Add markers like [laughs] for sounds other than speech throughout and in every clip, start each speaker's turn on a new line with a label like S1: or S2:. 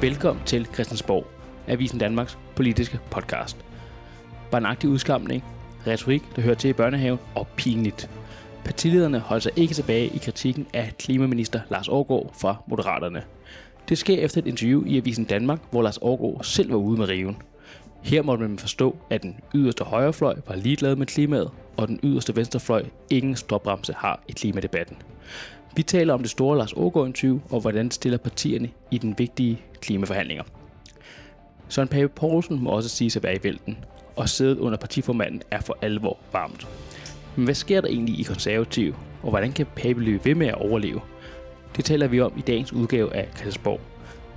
S1: Velkommen til Christiansborg, Avisen Danmarks politiske podcast. Barnagtig udskamning, retorik, der hører til i børnehaven og pinligt. Partilederne holder sig ikke tilbage i kritikken af klimaminister Lars Aargaard fra Moderaterne. Det sker efter et interview i Avisen Danmark, hvor Lars Aargaard selv var ude med riven. Her måtte man forstå, at den yderste højrefløj var ligeglad med klimaet, og den yderste venstrefløj ingen stopbremse har i klimadebatten. Vi taler om det store Lars Ågaard interview og hvordan det stiller partierne i den vigtige klimaforhandlinger. Søren Pape Poulsen må også sige sig være i vælten, og sædet under partiformanden er for alvor varmt. Men hvad sker der egentlig i konservativ, og hvordan kan Pape løbe ved med at overleve? Det taler vi om i dagens udgave af Christiansborg.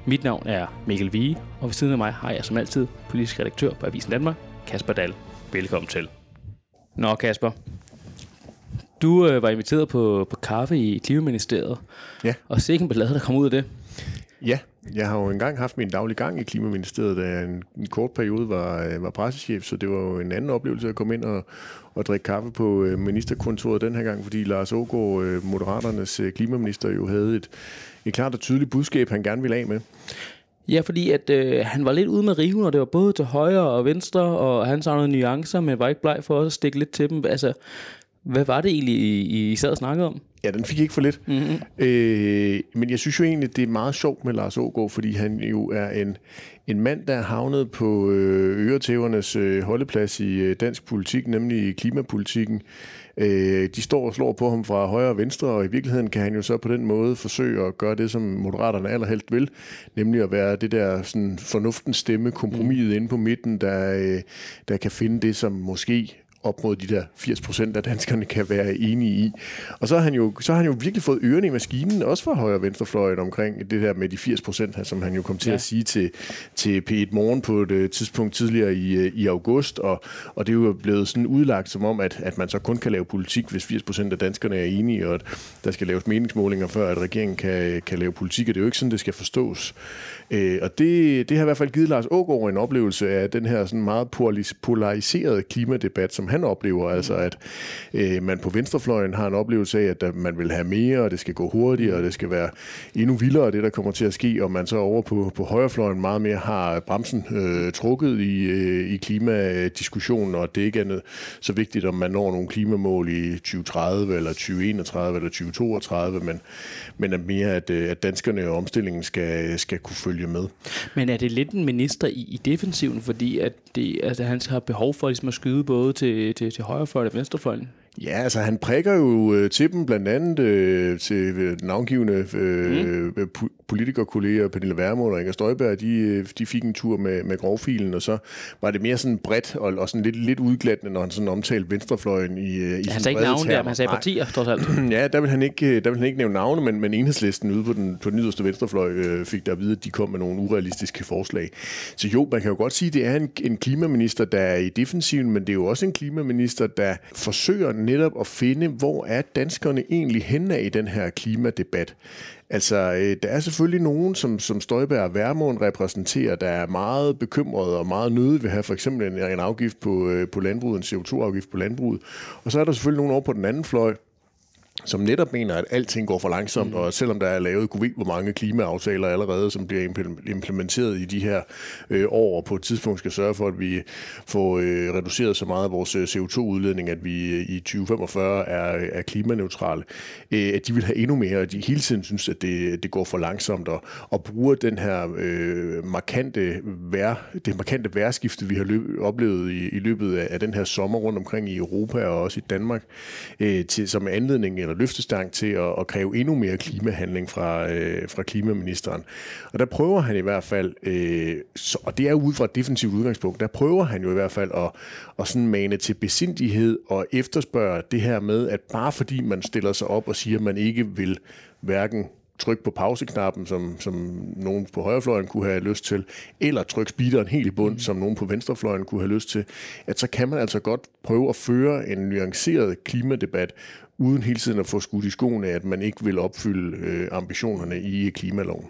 S1: Mit navn er Mikkel Vige, og ved siden af mig har jeg som altid politisk redaktør på Avisen Danmark, Kasper Dahl. Velkommen til. Nå Kasper, du øh, var inviteret på, på kaffe i Klimaministeriet,
S2: Ja.
S1: og sikke en ballade, der kom ud af det.
S2: Ja, jeg har jo engang haft min daglige gang i Klimaministeriet, da jeg en, en kort periode var, øh, var pressechef, så det var jo en anden oplevelse at komme ind og, og drikke kaffe på øh, ministerkontoret den her gang, fordi Lars Ågaard, øh, Moderaternes klimaminister, jo havde et, et klart og tydeligt budskab, han gerne ville af med.
S1: Ja, fordi at øh, han var lidt ude med riven, og det var både til højre og venstre, og han savnede nuancer, men var ikke bleg for også at stikke lidt til dem. Altså, hvad var det egentlig, I, I sad og snakkede om?
S2: Ja, den fik ikke for lidt. Mm-hmm. Øh, men jeg synes jo egentlig, det er meget sjovt med Lars Ågaard, fordi han jo er en, en mand, der er havnet på øh, øretævernes øh, holdeplads i øh, dansk politik, nemlig i klimapolitikken. Øh, de står og slår på ham fra højre og venstre, og i virkeligheden kan han jo så på den måde forsøge at gøre det, som Moderaterne allerhelst vil, nemlig at være det der sådan, fornuftens stemme, kompromiset mm. inde på midten, der, øh, der kan finde det, som måske op mod de der 80 procent af danskerne kan være enige i. Og så har han jo, så har han jo virkelig fået ørerne i maskinen, også fra højre og venstrefløjen omkring det der med de 80 procent, som han jo kom til ja. at sige til, til P1 Morgen på et øh, tidspunkt tidligere i, øh, i august, og, og det er jo blevet sådan udlagt som om, at, at man så kun kan lave politik, hvis 80 procent af danskerne er enige, og at der skal laves meningsmålinger, før at regeringen kan, kan lave politik, og det er jo ikke sådan, det skal forstås. Øh, og det, det har i hvert fald givet Lars Ågaard en oplevelse af den her sådan meget polariserede klimadebat, som han oplever. Mm. Altså at øh, man på venstrefløjen har en oplevelse af, at man vil have mere, og det skal gå hurtigere, og det skal være endnu vildere, det der kommer til at ske, og man så over på, på højrefløjen meget mere har bremsen øh, trukket i, øh, i klimadiskussionen, og det ikke er noget, så vigtigt, om man når nogle klimamål i 2030, eller 2031, eller 2032, men, men at mere, at, øh, at danskerne og omstillingen skal, skal kunne følge med.
S1: Men er det lidt en minister i, i defensiven, fordi at det, altså, han har behov for ligesom at skyde både til, til, til højrefløjen og venstrefløjen?
S2: Ja, altså han prikker jo øh, til dem, blandt andet øh, til øh, navngivende øh, mm. politikerkolleger, Pernille Vermund og Inger Støjberg, de, øh, de fik en tur med, med grovfilen, og så var det mere sådan bredt og, og sådan lidt, lidt udglattende, når han sådan omtalte venstrefløjen i, øh, i
S1: Han sagde ikke navne der, men han sagde partier, trods alt. [clears throat]
S2: ja, der vil han ikke, der vil han ikke nævne navne, men, men enhedslisten ude på den, på den yderste venstrefløj øh, fik der at vide, at de kom med nogle urealistiske forslag. Så jo, man kan jo godt sige, at det er en, en klimaminister, der er i defensiven, men det er jo også en klimaminister, der forsøger netop at finde, hvor er danskerne egentlig henne i den her klimadebat. Altså, øh, der er selvfølgelig nogen, som, som Støjberg og Værmund repræsenterer, der er meget bekymrede og meget nøde ved at have for eksempel en, en afgift på, øh, på landbruget, en CO2-afgift på landbruget. Og så er der selvfølgelig nogen over på den anden fløj, som netop mener, at alting går for langsomt, mm. og selvom der er lavet gud ved, hvor mange klimaaftaler allerede, som bliver implementeret i de her øh, år, og på et tidspunkt skal sørge for, at vi får øh, reduceret så meget af vores øh, CO2-udledning, at vi øh, i 2045 er, er klimaneutrale, øh, at de vil have endnu mere, og de hele tiden synes, at det, det går for langsomt, og, og bruger den her øh, markante vær, det markante værskifte, vi har løb, oplevet i, i løbet af, af den her sommer rundt omkring i Europa og også i Danmark, øh, til, som anledning eller løftestang til at, at kræve endnu mere klimahandling fra, øh, fra klimaministeren. Og der prøver han i hvert fald, øh, så, og det er ud fra et defensivt udgangspunkt, der prøver han jo i hvert fald at, at sådan mane til besindighed og efterspørge det her med, at bare fordi man stiller sig op og siger, at man ikke vil hverken trykke på pauseknappen, som, som nogen på højrefløjen kunne have lyst til, eller trykke speederen helt i bund, mm. som nogen på venstrefløjen kunne have lyst til, at så kan man altså godt prøve at føre en nuanceret klimadebat, uden hele tiden at få skudt i skoene, at man ikke vil opfylde øh, ambitionerne i klimaloven.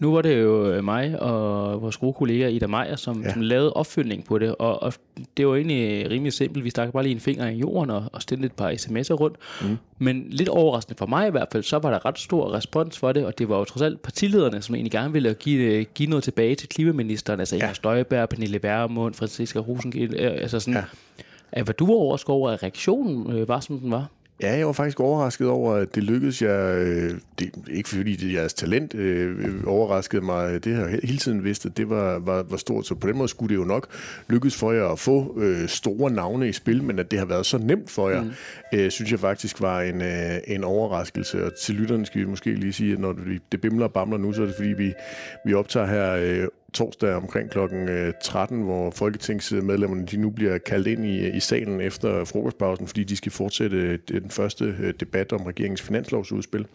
S1: Nu var det jo øh, mig og vores gode kollega Ida Meier, som, ja. som lavede opfølgning på det, og, og det var egentlig rimelig simpelt. Vi stak bare lige en finger i jorden og, og stillede et par sms'er rundt. Mm. Men lidt overraskende for mig i hvert fald, så var der ret stor respons for det, og det var jo trods alt partilederne, som egentlig gerne ville give, give noget tilbage til klimaministeren, altså ja. Inger Støjberg, Pernille Værmund, Franziska Rosengil, øh, altså sådan... Ja. Var du overrasket over, at reaktionen øh, var, som den var?
S2: Ja, jeg var faktisk overrasket over, at det lykkedes jeg, øh, det, ikke fordi det er jeres talent, øh, overraskede mig, det har jeg hele tiden vidst, at det var, var, var stort, så på den måde skulle det jo nok lykkes for jer at få øh, store navne i spil, men at det har været så nemt for jer, mm. øh, synes jeg faktisk var en, øh, en overraskelse, og til lytterne skal vi måske lige sige, at når det bimler og bamler nu, så er det fordi, vi, vi optager her øh, torsdag omkring kl. 13, øh, hvor folketingsmedlemmerne de nu bliver kaldt ind i, øh, i salen efter frokostpausen, fordi de skal fortsætte øh, den første debat om regeringens finanslovsudspil.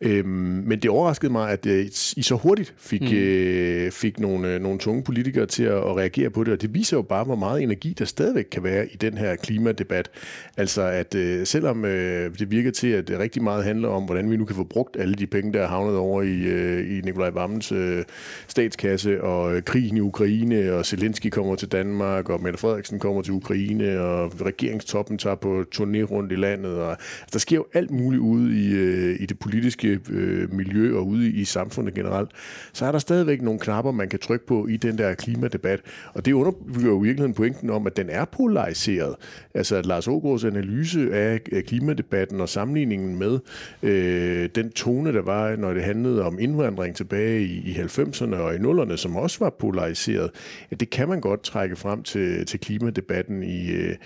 S2: Øhm, men det overraskede mig, at øh, I så hurtigt fik, mm. øh, fik nogle, øh, nogle tunge politikere til at, at reagere på det, og det viser jo bare, hvor meget energi der stadigvæk kan være i den her klimadebat. Altså at øh, selvom øh, det virker til, at det rigtig meget handler om, hvordan vi nu kan få brugt alle de penge, der er havnet over i, øh, i Nikolaj Vammens øh, statskasse, og øh, krigen i Ukraine, og Zelensky kommer til Danmark, og Mette Frederiksen kommer til Ukraine, og regeringstoppen tager på turné rundt i landet. Og, altså, der sker jo alt muligt ude i, øh, i det politiske politiske øh, miljø og ude i samfundet generelt, så er der stadigvæk nogle knapper, man kan trykke på i den der klimadebat. Og det underbygger jo i virkeligheden pointen om, at den er polariseret. Altså at Lars Ågaards analyse af, klimadebatten og sammenligningen med øh, den tone, der var, når det handlede om indvandring tilbage i, i 90'erne og i 0'erne, som også var polariseret, at det kan man godt trække frem til, til klimadebatten i, øh,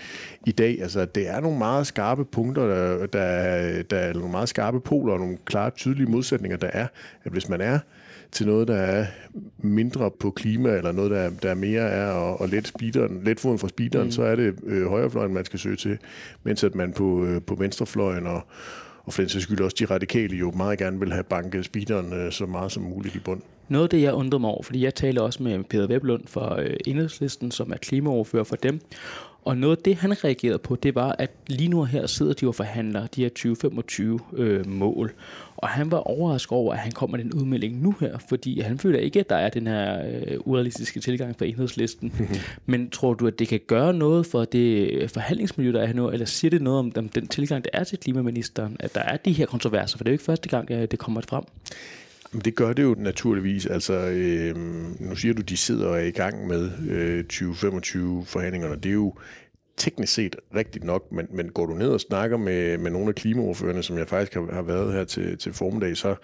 S2: i dag. Altså, det er nogle meget skarpe punkter, der, der, der er nogle meget skarpe poler og nogle klare tydelige modsætninger, der er, at hvis man er til noget, der er mindre på klima, eller noget, der, der mere er at, at let, speederen, let foden fra speederen, mm. så er det øh, højrefløjen, man skal søge til, mens at man på, øh, på venstrefløjen og, og for den sags skyld også de radikale jo meget gerne vil have banket speederen øh, så meget som muligt i bund.
S1: Noget af det, jeg undrede mig over, fordi jeg taler også med Peter Weblund fra øh, Enhedslisten, som er klimaoverfører for dem, og noget af det, han reagerede på, det var, at lige nu her sidder de og forhandler de her 2025 øh, mål. Og han var overrasket over, at han kommer med den udmelding nu her, fordi han føler ikke, at der er den her øh, urealistiske tilgang fra enhedslisten. [laughs] Men tror du, at det kan gøre noget for det forhandlingsmiljø, der er her nu, eller siger det noget om, om den tilgang, der er til klimaministeren, at der er de her kontroverser, for det er jo ikke første gang, at det kommer frem?
S2: Det gør det jo naturligvis. Altså, øh, nu siger du, de sidder og er i gang med øh, 2025 forhandlingerne. Det er jo teknisk set rigtigt nok, men, men går du ned og snakker med, med nogle af klimaordførerne, som jeg faktisk har, har været her til, til formiddag, så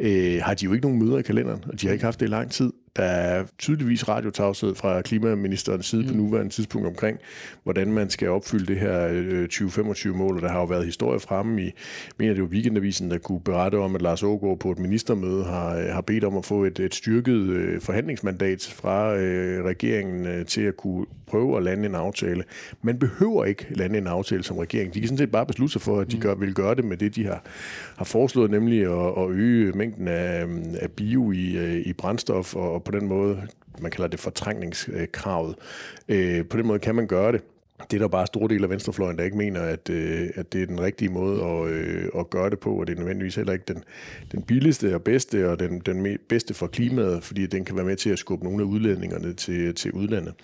S2: øh, har de jo ikke nogen møder i kalenderen, og de har ikke haft det i lang tid. Der er tydeligvis radiotavshed fra klimaministerens side mm. på nuværende tidspunkt omkring, hvordan man skal opfylde det her 2025-mål, øh, og der har jo været historie fremme i, mener det jo Weekendavisen, der kunne berette om, at Lars Ågaard på et ministermøde har, øh, har bedt om at få et, et styrket øh, forhandlingsmandat fra øh, regeringen øh, til at kunne prøve at lande en aftale. Man behøver ikke lande en aftale som regering. De kan sådan set bare beslutte sig for, at de mm. gør, vil gøre det med det, de har, har foreslået, nemlig at, at øge mængden af, af bio i, i brændstof og og på den måde, man kalder det fortrængningskravet. Øh, på den måde kan man gøre det det er der bare store dele af venstrefløjen, der ikke mener, at, øh, at det er den rigtige måde at, øh, at gøre det på, og det er nødvendigvis heller ikke den, den billigste og bedste, og den, den bedste for klimaet, fordi den kan være med til at skubbe nogle af udledningerne til, til udlandet.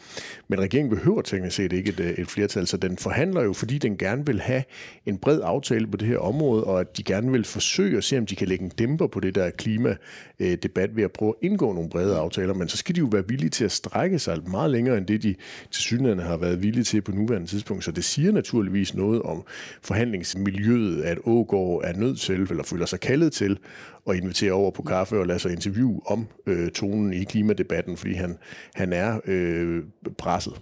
S2: Men regeringen behøver teknisk set ikke et, øh, et flertal, så den forhandler jo, fordi den gerne vil have en bred aftale på det her område, og at de gerne vil forsøge at se, om de kan lægge en dæmper på det der klimadebat øh, ved at prøve at indgå nogle brede aftaler, men så skal de jo være villige til at strække sig meget længere end det, de til synligheden har været villige til på nu nuværende tidspunkt. Så det siger naturligvis noget om forhandlingsmiljøet, at Ågård er nødt til, eller føler sig kaldet til, at invitere over på kaffe og lade sig interview om øh, tonen i klimadebatten, fordi han, han er øh, presset.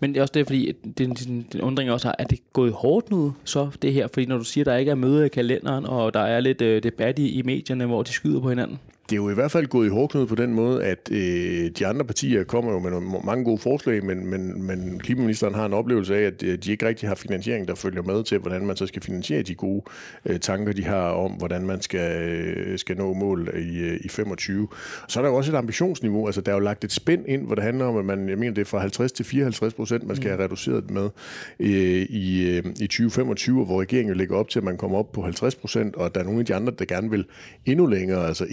S1: Men det er også det, fordi den, den, den undring også har, er det gået hårdt nu, så det her? Fordi når du siger, der ikke er møde i kalenderen, og der er lidt øh, debat i, i medierne, hvor de skyder på hinanden
S2: det er jo i hvert fald gået i hårdknud på den måde, at øh, de andre partier kommer jo med nogle, mange gode forslag, men, men, men klimaministeren har en oplevelse af, at øh, de ikke rigtig har finansiering, der følger med til, hvordan man så skal finansiere de gode øh, tanker, de har om, hvordan man skal, øh, skal nå mål i, øh, i 25. Så er der jo også et ambitionsniveau. Altså, der er jo lagt et spænd ind, hvor det handler om, at man, jeg mener, det er fra 50 til 54 procent, man skal have reduceret med øh, i, øh, i 2025, hvor regeringen jo lægger op til, at man kommer op på 50 procent, og der er nogle af de andre, der gerne vil endnu længere, altså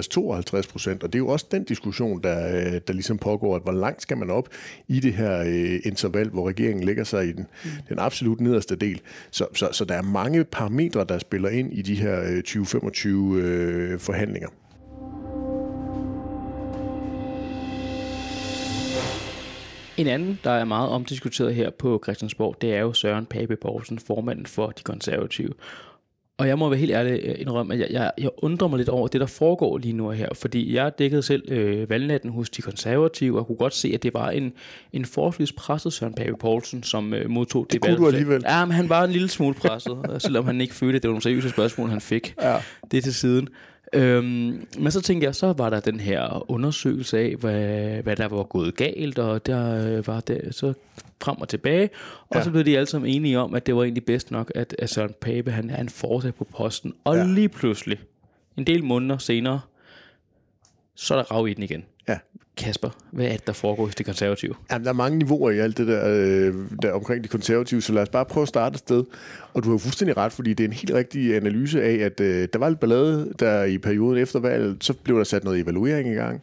S2: 51-52 procent. Og det er jo også den diskussion, der, øh, der ligesom pågår, at hvor langt skal man op i det her øh, interval, hvor regeringen lægger sig i den, mm. den absolut nederste del. Så, så, så der er mange parametre, der spiller ind i de her øh, 2025 øh, forhandlinger.
S1: En anden, der er meget omdiskuteret her på Christiansborg, det er jo Søren Pape Poulsen, formanden for de konservative. Og jeg må være helt ærlig øh, indrømme, at jeg, jeg, jeg undrer mig lidt over det, der foregår lige nu her. Fordi jeg dækkede selv øh, valgnatten hos de konservative, og kunne godt se, at det var en, en forholdsvis presset Søren Pape Poulsen, som øh, modtog det,
S2: det valg. Kunne du alligevel.
S1: Ja, men han var en lille smule presset, [laughs] selvom han ikke følte, at det var nogle seriøse spørgsmål, han fik. Ja. Det til siden. Øhm, men så tænkte jeg, så var der den her undersøgelse af, hvad, hvad der var gået galt, og der øh, var det så frem og tilbage, og ja. så blev de alle sammen enige om, at det var egentlig bedst nok, at, at Søren Pape, han er en fortsat på posten, og ja. lige pludselig, en del måneder senere, så er der rav i den igen. Kasper, hvad er det, der foregår hos de konservative?
S2: Jamen, der er mange niveauer i alt det der, øh, der omkring de konservative, så lad os bare prøve at starte et sted. Og du har fuldstændig ret, fordi det er en helt rigtig analyse af, at øh, der var lidt ballade, der i perioden efter valget, så blev der sat noget evaluering i gang.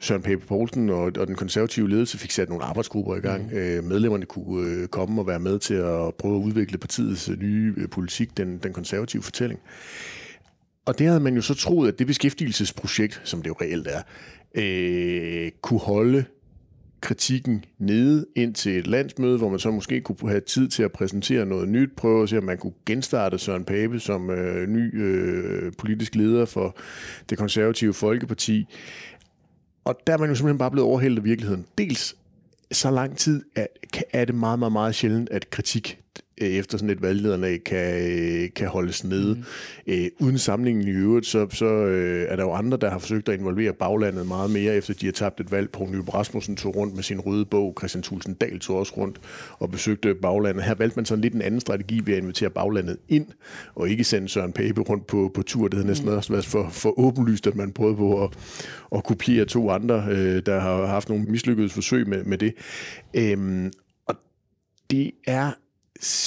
S2: Søren Pape Poulsen og, og den konservative ledelse fik sat nogle arbejdsgrupper i gang. Mm. Øh, medlemmerne kunne øh, komme og være med til at prøve at udvikle partiets nye øh, politik, den, den konservative fortælling. Og det havde man jo så troet, at det beskæftigelsesprojekt, som det jo reelt er, øh, kunne holde kritikken nede ind til et landsmøde, hvor man så måske kunne have tid til at præsentere noget nyt, prøve at se, om man kunne genstarte Søren Pape som øh, ny øh, politisk leder for det konservative Folkeparti. Og der er man jo simpelthen bare blevet overhældet af virkeligheden. Dels så lang tid at er det meget, meget, meget sjældent, at kritik Øh, efter sådan et valglederlag kan, øh, kan holdes nede. Mm. Øh, uden samlingen i øvrigt, så, så øh, er der jo andre, der har forsøgt at involvere baglandet meget mere, efter de har tabt et valg. på Nyrup Rasmussen tog rundt med sin røde bog, Christian Thulsen Dahl tog også rundt og besøgte baglandet. Her valgte man sådan lidt en anden strategi ved at invitere baglandet ind, og ikke sende Søren Pape rundt på, på tur. Det havde næsten mm. også været for, for åbenlyst, at man prøvede på at, at kopiere to andre, øh, der har haft nogle mislykkedes forsøg med, med det. Øhm, det er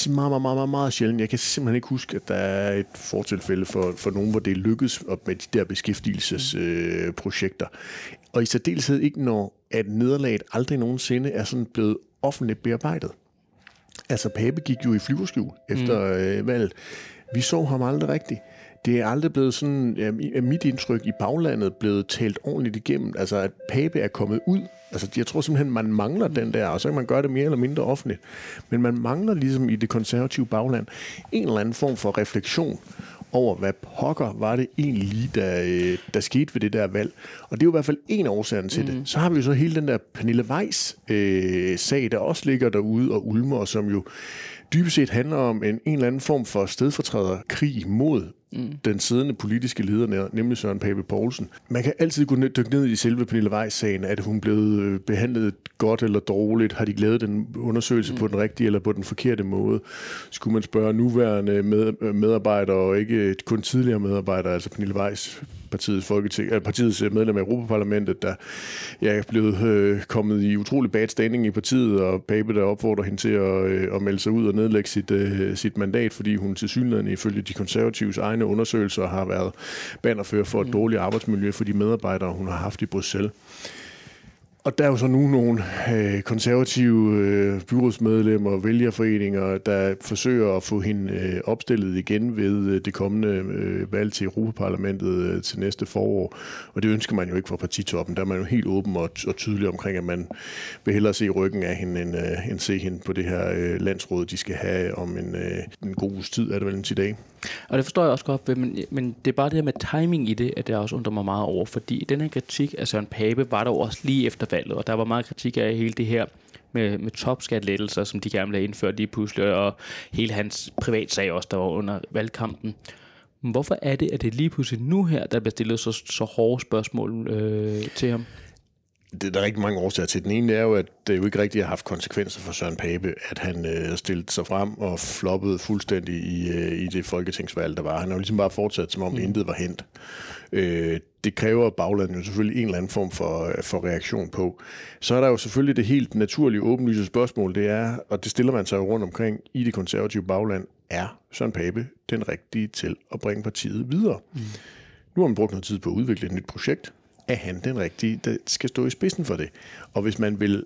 S2: meget, meget, meget, meget sjældent. Jeg kan simpelthen ikke huske, at der er et fortilfælde for, for nogen, hvor det lykkes op med de der beskæftigelsesprojekter. Øh, og i særdeleshed ikke, når at nederlaget aldrig nogensinde er sådan blevet offentligt bearbejdet. Altså, Pape gik jo i flyverskjul efter mm. øh, valget. Vi så ham aldrig rigtigt det er aldrig blevet sådan, ja, mit indtryk i baglandet, blevet talt ordentligt igennem. Altså, at Pape er kommet ud. Altså, jeg tror simpelthen, man mangler den der, og så kan man gøre det mere eller mindre offentligt. Men man mangler ligesom i det konservative bagland en eller anden form for refleksion over, hvad pokker var det egentlig, der, øh, der skete ved det der valg. Og det er jo i hvert fald en af årsagerne til mm. det. Så har vi jo så hele den der Pernille Weiss øh, sag, der også ligger derude og ulmer, som jo dybest set handler om en, en eller anden form for stedfortræderkrig mod mm. den siddende politiske leder, nemlig Søren Pape Poulsen. Man kan altid gå ned, dykke ned i selve Pernille Weiss-sagen. Er hun blevet øh, behandlet godt eller dårligt? Har de lavet den undersøgelse mm. på den rigtige eller på den forkerte måde? Skulle man spørge nuværende med, medarbejdere og ikke kun tidligere medarbejdere, altså Pernille Weiss, partiets, folketing, øh, partiets medlem af Europaparlamentet, der ja, er blevet øh, kommet i utrolig bad standing i partiet, og Pape der opfordrer hende til at, øh, at melde sig ud og nedlægge sit, øh, sit mandat, fordi hun til synligheden ifølge de konservatives egne undersøgelser har været bannerfører for et mm. dårligt arbejdsmiljø for de medarbejdere, hun har haft i Bruxelles. Og der er jo så nu nogle øh, konservative øh, byrådsmedlemmer og vælgerforeninger, der forsøger at få hende øh, opstillet igen ved øh, det kommende øh, valg til Europaparlamentet øh, til næste forår. Og det ønsker man jo ikke fra partitoppen. Der er man jo helt åben og, og tydelig omkring, at man vil hellere se ryggen af hende, end, øh, end se hende på det her øh, landsråd, de skal have om en, øh, en god uges tid, er det vel en dag.
S1: Og det forstår jeg også godt, men, men det er bare det her med timing i det, at det også undrer mig meget over, fordi den her kritik af Søren Pape var der også lige efter valget, og der var meget kritik af hele det her med, med topskatlettelser, som de gerne ville have indført lige pludselig, og hele hans privatsag også, der var under valgkampen. Men hvorfor er det, at det lige pludselig nu her, der bliver stillet så, så hårde spørgsmål øh, til ham?
S2: Det er der rigtig mange årsager til. Den ene er jo, at det jo ikke rigtig har haft konsekvenser for Søren Pape, at han øh, stillede sig frem og floppede fuldstændig i, øh, i det folketingsvalg, der var. Han har jo ligesom bare fortsat, som om mm. intet var hent. Øh, det kræver baglandet jo selvfølgelig en eller anden form for, for reaktion på. Så er der jo selvfølgelig det helt naturlige, åbenlyse spørgsmål, det er, og det stiller man sig jo rundt omkring i det konservative bagland, er Søren Pape den rigtige til at bringe partiet videre? Mm. Nu har man brugt noget tid på at udvikle et nyt projekt er han den rigtige, der skal stå i spidsen for det. Og hvis man vil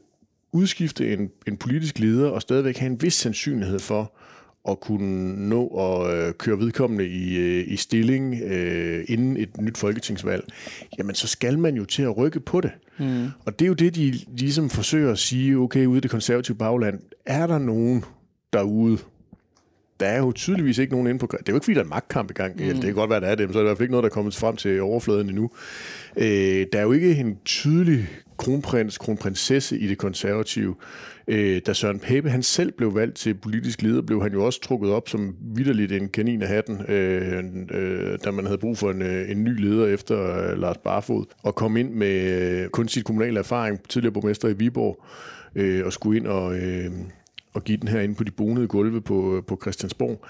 S2: udskifte en, en politisk leder og stadigvæk have en vis sandsynlighed for at kunne nå at øh, køre vedkommende i, øh, i stilling øh, inden et nyt folketingsvalg, jamen så skal man jo til at rykke på det. Mm. Og det er jo det, de ligesom forsøger at sige, okay, ude i det konservative bagland, er der nogen derude, der er jo tydeligvis ikke nogen inde på... Det er jo ikke, fordi der er en magtkamp i gang. Mm. Det kan godt være, der er det, men så er der i hvert fald ikke noget, der er kommet frem til overfladen endnu. Øh, der er jo ikke en tydelig kronprins, kronprinsesse i det konservative. Øh, da Søren Pape han selv blev valgt til politisk leder, blev han jo også trukket op som vidderligt en kanin af hatten, øh, øh, da man havde brug for en, øh, en ny leder efter øh, Lars Barfod, og kom ind med øh, kun sit kommunale erfaring, tidligere borgmester i Viborg, øh, og skulle ind og... Øh, og give den her ind på de bonede gulve på, øh, på Christiansborg.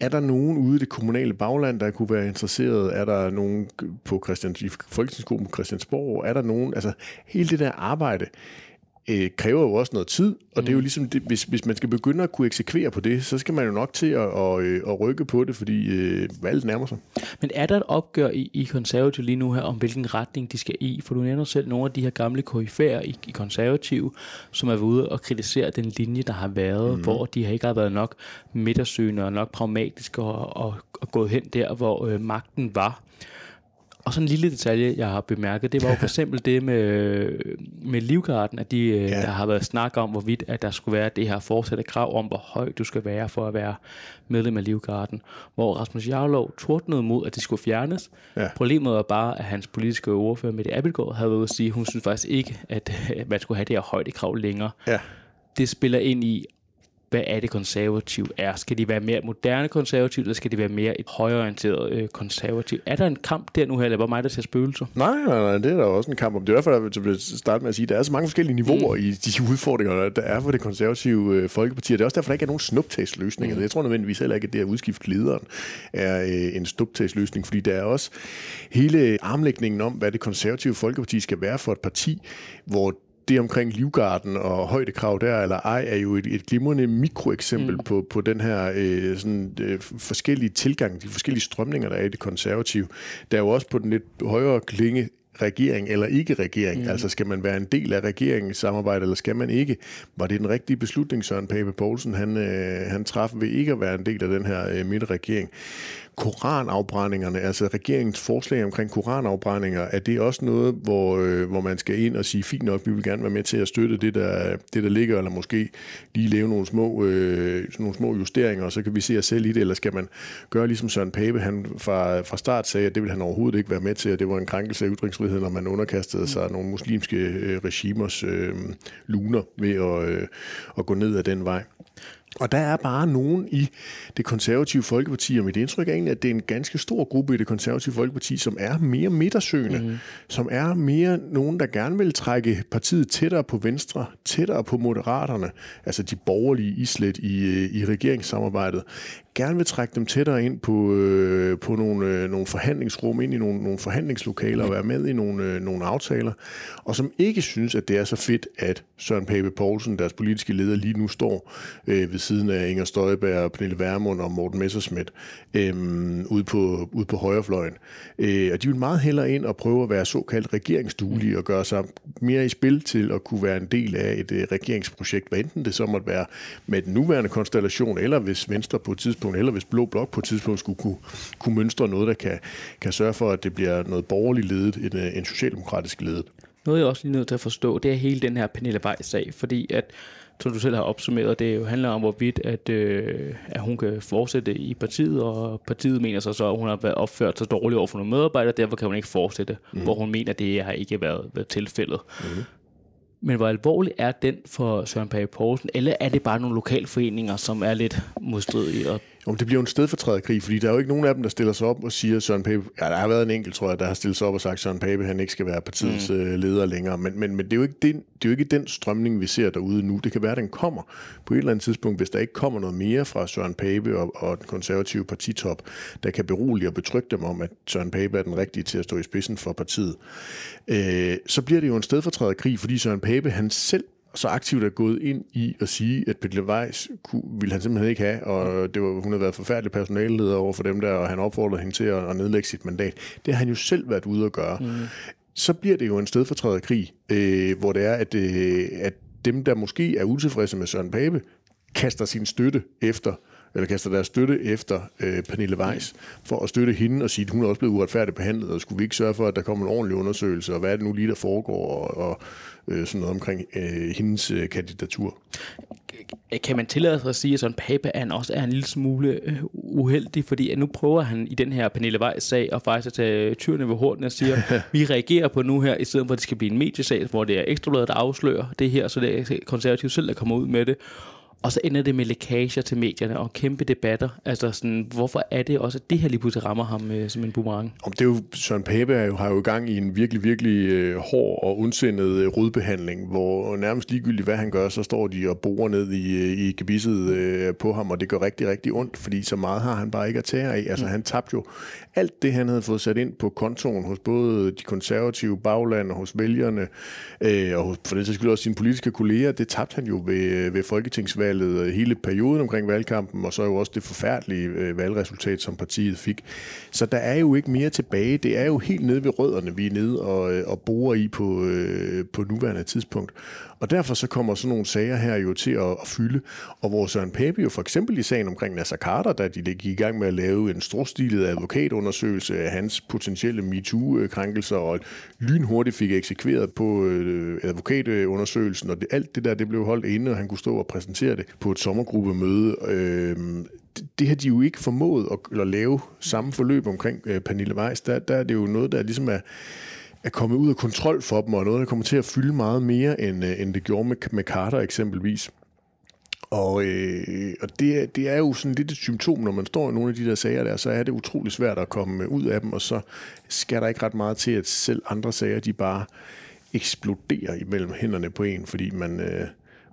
S2: Er der nogen ude i det kommunale bagland, der kunne være interesseret? Er der nogen på Christians, i Folketingsgruppen på Christiansborg? Er der nogen? Altså, hele det der arbejde, øh, kræver jo også noget tid, og det er jo mm. ligesom, det, hvis, hvis man skal begynde at kunne eksekvere på det, så skal man jo nok til at, at, øh, at rykke på det, fordi øh, valget nærmer sig.
S1: Men er der et opgør i, i konservativ lige nu her, om hvilken retning de skal i? For du nævner selv nogle af de her gamle KF'er i, i konservativ, som er ude og kritisere den linje, der har været, mm. hvor de har ikke har været nok midtersøgende og nok pragmatiske og, og, og gået hen der, hvor øh, magten var. Og sådan en lille detalje, jeg har bemærket, det var jo for [laughs] eksempel det med, med Livgarden, at de, øh, ja. der har været snak om, hvorvidt at der skulle være det her fortsatte krav om, hvor høj du skal være for at være medlem af Livgarden. Hvor Rasmus Jarlov tordnede mod, at det skulle fjernes. Ja. Problemet var bare, at hans politiske ordfører, Mette Abelgaard, havde været at sige, at hun synes faktisk ikke, at man skulle have det her højdekrav længere. Ja. Det spiller ind i, hvad er det konservativ er? Skal de være mere moderne konservativ, eller skal de være mere et højorienteret øh, konservativ? Er der en kamp der nu her, eller var mig, der ser spøgelser?
S2: Nej, nej, nej, det er der også en kamp om. Det er derfor, jeg vil starte med at sige, at der er så mange forskellige niveauer mm. i de udfordringer, der er for det konservative øh, folkeparti. Og det er også derfor, der ikke er nogen snuptagsløsninger. Mm. Jeg tror nødvendigvis heller ikke, at det at udskifte lederen er øh, en snuptagsløsning, fordi der er også hele armlægningen om, hvad det konservative folkeparti skal være for et parti, hvor det omkring livgarden og højdekrav der eller ej, er jo et, et glimrende mikroeksempel mm. på, på den her øh, sådan, øh, forskellige tilgang, de forskellige strømninger, der er i det konservative. Der er jo også på den lidt højere klinge regering eller ikke regering. Mm. Altså skal man være en del af regeringens samarbejde, eller skal man ikke? Var det den rigtige beslutning, Søren Pape Poulsen, han, øh, han traf ved ikke at være en del af den her øh, midterregering? Koranafbrændingerne, altså regeringens forslag omkring koranafbrændinger, er det også noget, hvor, øh, hvor man skal ind og sige, fint nok, vi vil gerne være med til at støtte det, der, det, der ligger, eller måske lige lave nogle små, øh, nogle små justeringer, og så kan vi se os selv i det, eller skal man gøre ligesom Søren Pape, han fra, fra start sagde, at det vil han overhovedet ikke være med til, at det var en krænkelse af ytringsfriheden, når man underkastede sig nogle muslimske øh, regimers øh, luner ved at, øh, at gå ned ad den vej. Og der er bare nogen i det konservative Folkeparti, og mit indtryk er egentlig, at det er en ganske stor gruppe i det konservative Folkeparti, som er mere midtersøgende, mm. som er mere nogen, der gerne vil trække partiet tættere på Venstre, tættere på Moderaterne, altså de borgerlige islet i, øh, i regeringssamarbejdet, gerne vil trække dem tættere ind på, øh, på nogle, øh, nogle forhandlingsrum, ind i nogle, nogle forhandlingslokaler og være med i nogle, øh, nogle aftaler, og som ikke synes, at det er så fedt, at Søren Pape Poulsen, deres politiske leder, lige nu står øh, ved siden af Inger Støjberg, Pernille Vermund og Morten Messerschmidt øh, ude, på, ude på højrefløjen. Øh, og de vil meget hellere ind og prøve at være såkaldt regeringsduelige og gøre sig mere i spil til at kunne være en del af et øh, regeringsprojekt, hvad enten det så måtte være med den nuværende konstellation, eller hvis Venstre på et tidspunkt, eller hvis Blå Blok på et tidspunkt skulle kunne, kunne mønstre noget, der kan, kan sørge for, at det bliver noget borgerligt ledet, en, øh, en socialdemokratisk ledet.
S1: Noget jeg også lige nødt til at forstå, det er hele den her Pernille Weiss-sag, fordi at som du selv har opsummeret, det jo handler om, hvorvidt at, øh, at hun kan fortsætte i partiet, og partiet mener så, så at hun har været opført så dårligt over for nogle medarbejdere, derfor kan hun ikke fortsætte, mm. hvor hun mener, at det har ikke været, været tilfældet. Mm. Men hvor alvorlig er den for Søren Pape Poulsen, eller er det bare nogle lokalforeninger, som er lidt modstridige? Og
S2: jo, det bliver jo en stedfortræderkrig, fordi der er jo ikke nogen af dem, der stiller sig op og siger, Søren Pape... Ja, der har været en enkelt, tror jeg, der har stillet sig op og sagt, Søren Pape han ikke skal være partiets mm. Øh, leder længere. Men, men, men det, er jo ikke den, det er jo ikke den strømning, vi ser derude nu. Det kan være, at den kommer på et eller andet tidspunkt, hvis der ikke kommer noget mere fra Søren Pape og, og den konservative partitop, der kan berolige og betrygge dem om, at Søren Pape er den rigtige til at stå i spidsen for partiet. Øh, så bliver det jo en stedfortræderkrig, fordi Søren Pape han selv så aktivt er gået ind i at sige, at Peter Weiss kunne, ville han simpelthen ikke have, og det var, hun havde været forfærdelig personalleder over for dem der, og han opfordrede hende til at, at nedlægge sit mandat. Det har han jo selv været ude at gøre. Mm. Så bliver det jo en stedfortræderkrig, øh, hvor det er, at, øh, at dem, der måske er utilfredse med Søren Pape, kaster sin støtte efter eller kaster deres støtte efter øh, Pernille Weiss, for at støtte hende og sige, at hun er også blevet uretfærdigt behandlet, og skulle vi ikke sørge for, at der kommer en ordentlig undersøgelse, og hvad er det nu lige, der foregår, og, og øh, sådan noget omkring øh, hendes øh, kandidatur.
S1: Kan man tillade sig at sige, at sådan Pape han også er en lille smule øh, uheldig, fordi nu prøver han i den her Pernille Weiss sag at faktisk at tage tyrene ved horten og siger, [laughs] vi reagerer på nu her, i stedet for at det skal blive en mediesag, hvor det er ekstrabladet, der afslører det her, så det er konservativt selv, der kommer ud med det. Og så ender det med lækager til medierne og kæmpe debatter. Altså sådan, hvorfor er det også, at det her lige pludselig rammer ham øh, som en boomerang?
S2: Om det er jo, Søren Pape er jo, har jo gang i en virkelig, virkelig øh, hård og ondsindet øh, rodbehandling, hvor nærmest ligegyldigt hvad han gør, så står de og borer ned i, øh, i gebisset øh, på ham, og det gør rigtig, rigtig ondt, fordi så meget har han bare ikke at tage af. Altså mm. han tabte jo alt det, han havde fået sat ind på kontoen hos både de konservative bagland og hos vælgerne, øh, og for det skyld også sine politiske kolleger, det tabte han jo ved, ved folketingsvalget valget, øh, hele perioden omkring valgkampen, og så jo også det forfærdelige øh, valgresultat, som partiet fik. Så der er jo ikke mere tilbage. Det er jo helt nede ved rødderne, vi er nede og, øh, og borer i på, på nuværende tidspunkt. Og derfor så kommer sådan nogle sager her jo til at, at fylde. Og hvor Søren Pape jo for eksempel i sagen omkring Nasser Carter, da de gik i gang med at lave en storstilet advokatundersøgelse af hans potentielle MeToo-krænkelser, og lynhurtigt fik eksekveret på øh, advokatundersøgelsen, og det, alt det der, det blev holdt inde, og han kunne stå og præsentere det på et sommergruppemøde. Øh, det har de jo ikke formået at, at lave samme forløb omkring øh, Pernille Weiss. Der, der er det jo noget, der ligesom er er kommet ud af kontrol for dem, og noget, der kommer til at fylde meget mere, end, øh, end det gjorde med, med Carter eksempelvis. Og, øh, og det, det er jo sådan lidt et symptom, når man står i nogle af de der sager der, så er det utrolig svært at komme øh, ud af dem, og så skal der ikke ret meget til, at selv andre sager, de bare eksploderer imellem hænderne på en, fordi man, øh,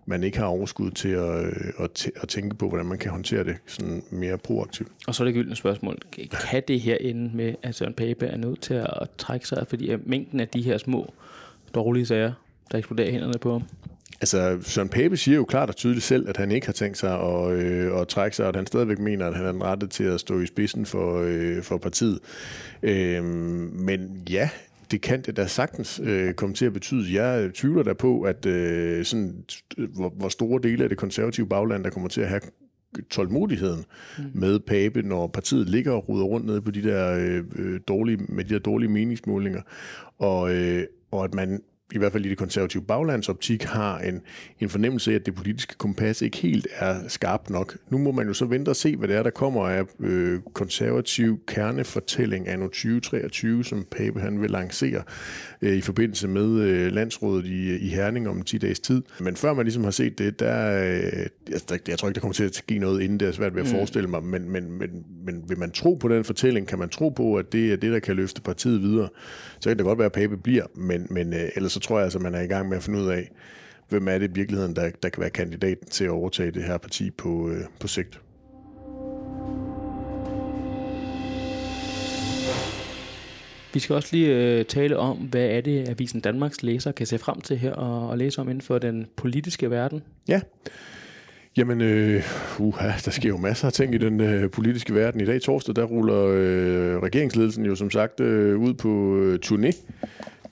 S2: man ikke har overskud til at, øh, at, at tænke på, hvordan man kan håndtere det sådan mere proaktivt.
S1: Og så er det gyldne spørgsmål. Kan det her ende med, at Søren Pape er nødt til at trække sig, fordi mængden af de her små dårlige sager, der eksploderer hænderne på ham?
S2: Altså, Søren Pape siger jo klart og tydeligt selv, at han ikke har tænkt sig at, øh, at trække sig, og at han stadigvæk mener, at han er den rette til at stå i spidsen for, øh, for partiet. Øh, men ja, det kan det da sagtens øh, komme til at betyde. Jeg tvivler da på, at øh, sådan, hvor, hvor store dele af det konservative bagland, der kommer til at have tålmodigheden mm. med Pape, når partiet ligger og ruder rundt nede på de der øh, øh dårlige, med de der dårlige meningsmålinger, og, øh, og at man i hvert fald i det konservative baglandsoptik, har en, en fornemmelse af, at det politiske kompas ikke helt er skarpt nok. Nu må man jo så vente og se, hvad det er, der kommer af øh, konservativ kernefortælling af 2023, som Pape han vil lancere øh, i forbindelse med øh, landsrådet i, i Herning om 10 dages tid. Men før man ligesom har set det, der, øh, jeg, jeg tror ikke, der kommer til at give noget inden, det er svært ved at mm. forestille mig, men, men, men, men vil man tro på den fortælling, kan man tro på, at det er det, der kan løfte partiet videre, så kan det godt være, at Pape bliver, men, men øh, ellers så tror jeg altså, man er i gang med at finde ud af, hvem er det i virkeligheden, der, der kan være kandidat til at overtage det her parti på, øh, på sigt.
S1: Vi skal også lige øh, tale om, hvad er det, Avisen Danmarks læser kan se frem til her og, og læse om inden for den politiske verden.
S2: Ja, Jamen, øh, uha, der sker jo masser af ting i den øh, politiske verden. I dag torsdag, der ruller øh, regeringsledelsen jo som sagt øh, ud på øh, turné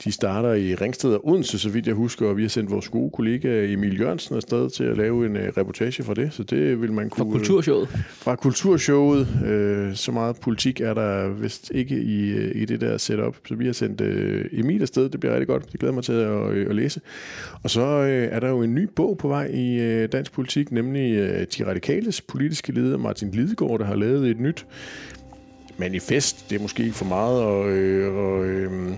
S2: de starter i Ringsted og Odense, så vidt jeg husker, og vi har sendt vores gode kollega Emil Jørgensen afsted til at lave en uh, reportage fra det, så det vil man kunne...
S1: Fra kulturshowet?
S2: Fra kulturshowet. Uh, så meget politik er der vist ikke i, uh, i det der setup, så vi har sendt uh, Emil afsted, det bliver rigtig godt, det glæder mig til at, at læse. Og så er der jo en ny bog på vej i dansk politik, nemlig uh, De Radikales politiske leder Martin Lidegaard, der har lavet et nyt manifest. Det er måske ikke for meget at, øh, og, øh,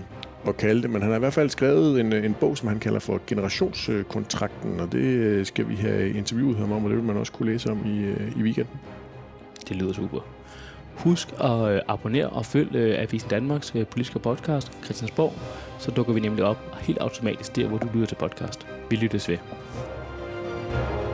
S2: at kalde det, men han har i hvert fald skrevet en, en bog, som han kalder for Generationskontrakten, og det skal vi have interviewet ham om, og det vil man også kunne læse om i, øh, i weekenden.
S1: Det lyder super. Husk at øh, abonnere og følg øh, Avisen Danmarks politiske podcast, Christiansborg, så dukker vi nemlig op helt automatisk der, hvor du lytter til podcast. Vi lyttes ved. thank you